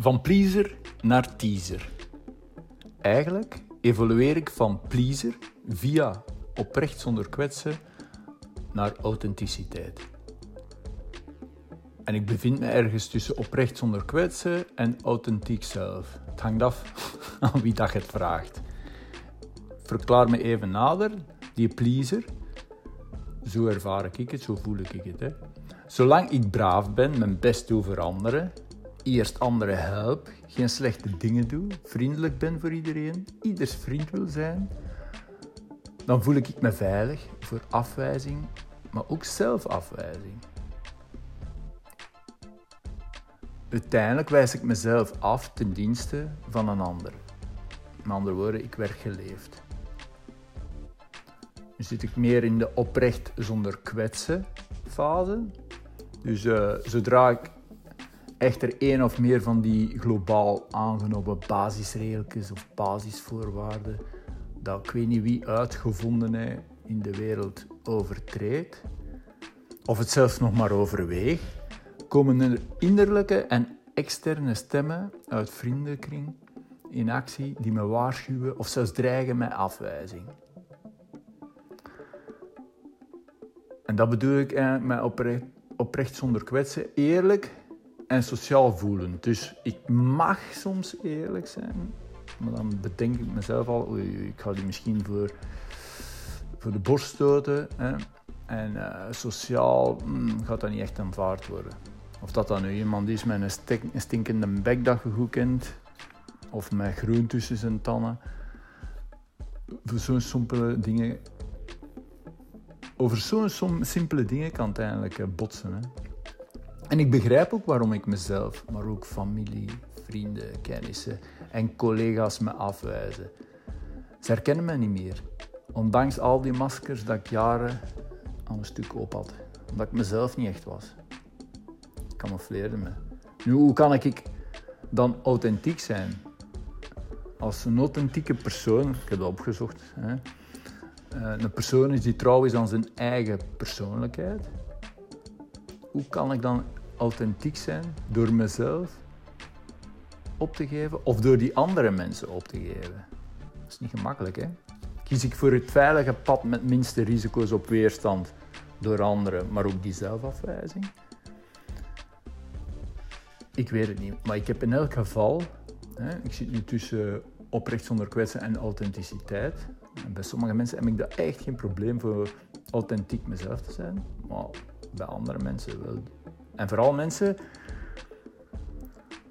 Van pleaser naar teaser. Eigenlijk evolueer ik van pleaser via oprecht zonder kwetsen naar authenticiteit. En ik bevind me ergens tussen oprecht zonder kwetsen en authentiek zelf. Het hangt af aan wie dat het vraagt. Verklaar me even nader, die pleaser. Zo ervaar ik het, zo voel ik het. Hè. Zolang ik braaf ben, mijn best doe voor anderen, eerst anderen help, geen slechte dingen doe, vriendelijk ben voor iedereen, ieders vriend wil zijn, dan voel ik me veilig voor afwijzing, maar ook zelfafwijzing. Uiteindelijk wijs ik mezelf af ten dienste van een ander. Met andere woorden, ik werd geleefd. Nu zit ik meer in de oprecht zonder kwetsen fase. Dus uh, zodra ik echter één of meer van die globaal aangenomen basisregeltjes of basisvoorwaarden, dat ik weet niet wie uitgevonden heeft in de wereld overtreedt, of het zelfs nog maar overweegt, komen er innerlijke en externe stemmen uit vriendenkring in actie die me waarschuwen of zelfs dreigen met afwijzing. En dat bedoel ik met oprecht, oprecht zonder kwetsen, eerlijk en sociaal voelen. Dus ik mag soms eerlijk zijn, maar dan bedenk ik mezelf al, oei, ik ga die misschien voor, voor de borst stoten. Hè. En uh, sociaal mm, gaat dat niet echt aanvaard worden. Of dat dan nu iemand is met een stinkende bek dat je goed kent, of met groen tussen zijn tanden. Voor zo'n simpele dingen over zo'n simpele dingen kan het eigenlijk eh, botsen. Hè. En ik begrijp ook waarom ik mezelf, maar ook familie, vrienden, kennissen en collega's me afwijzen. Ze herkennen me niet meer. Ondanks al die maskers dat ik jaren aan een stuk op had. Omdat ik mezelf niet echt was. Ik camoufleerde me. Nu, hoe kan ik dan authentiek zijn? Als een authentieke persoon, ik heb dat opgezocht, hè, eh, een persoon is die trouw is aan zijn eigen persoonlijkheid. Hoe kan ik dan authentiek zijn door mezelf op te geven of door die andere mensen op te geven? Dat is niet gemakkelijk, hè? Kies ik voor het veilige pad met minste risico's op weerstand door anderen, maar ook die zelfafwijzing? Ik weet het niet, maar ik heb in elk geval, hè, ik zit nu tussen oprecht zonder kwetsen en authenticiteit. En bij sommige mensen heb ik daar echt geen probleem voor authentiek mezelf te zijn, maar bij andere mensen wel. En vooral mensen,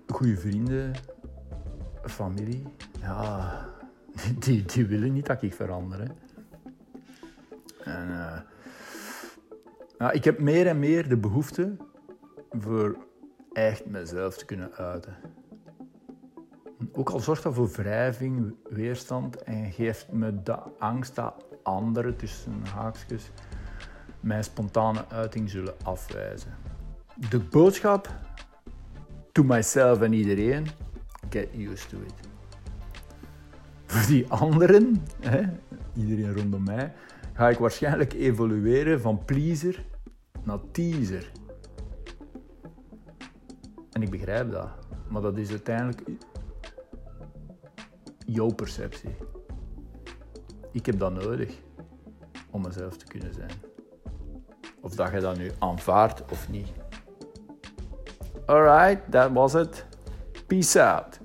goede vrienden, familie, ja, die, willen niet dat ik verander. Hè. En, ja, ik heb meer en meer de behoefte voor echt mezelf te kunnen uiten. Ook al zorgt dat voor wrijving, weerstand en geeft me de angst dat anderen, tussen haakjes, mijn spontane uiting zullen afwijzen. De boodschap, to myself en iedereen, get used to it. Voor die anderen, hè, iedereen rondom mij, ga ik waarschijnlijk evolueren van pleaser naar teaser. En ik begrijp dat. Maar dat is uiteindelijk jouw perceptie. Ik heb dat nodig om mezelf te kunnen zijn. Of dat je dat nu aanvaardt of niet. Alright, that was it. Peace out.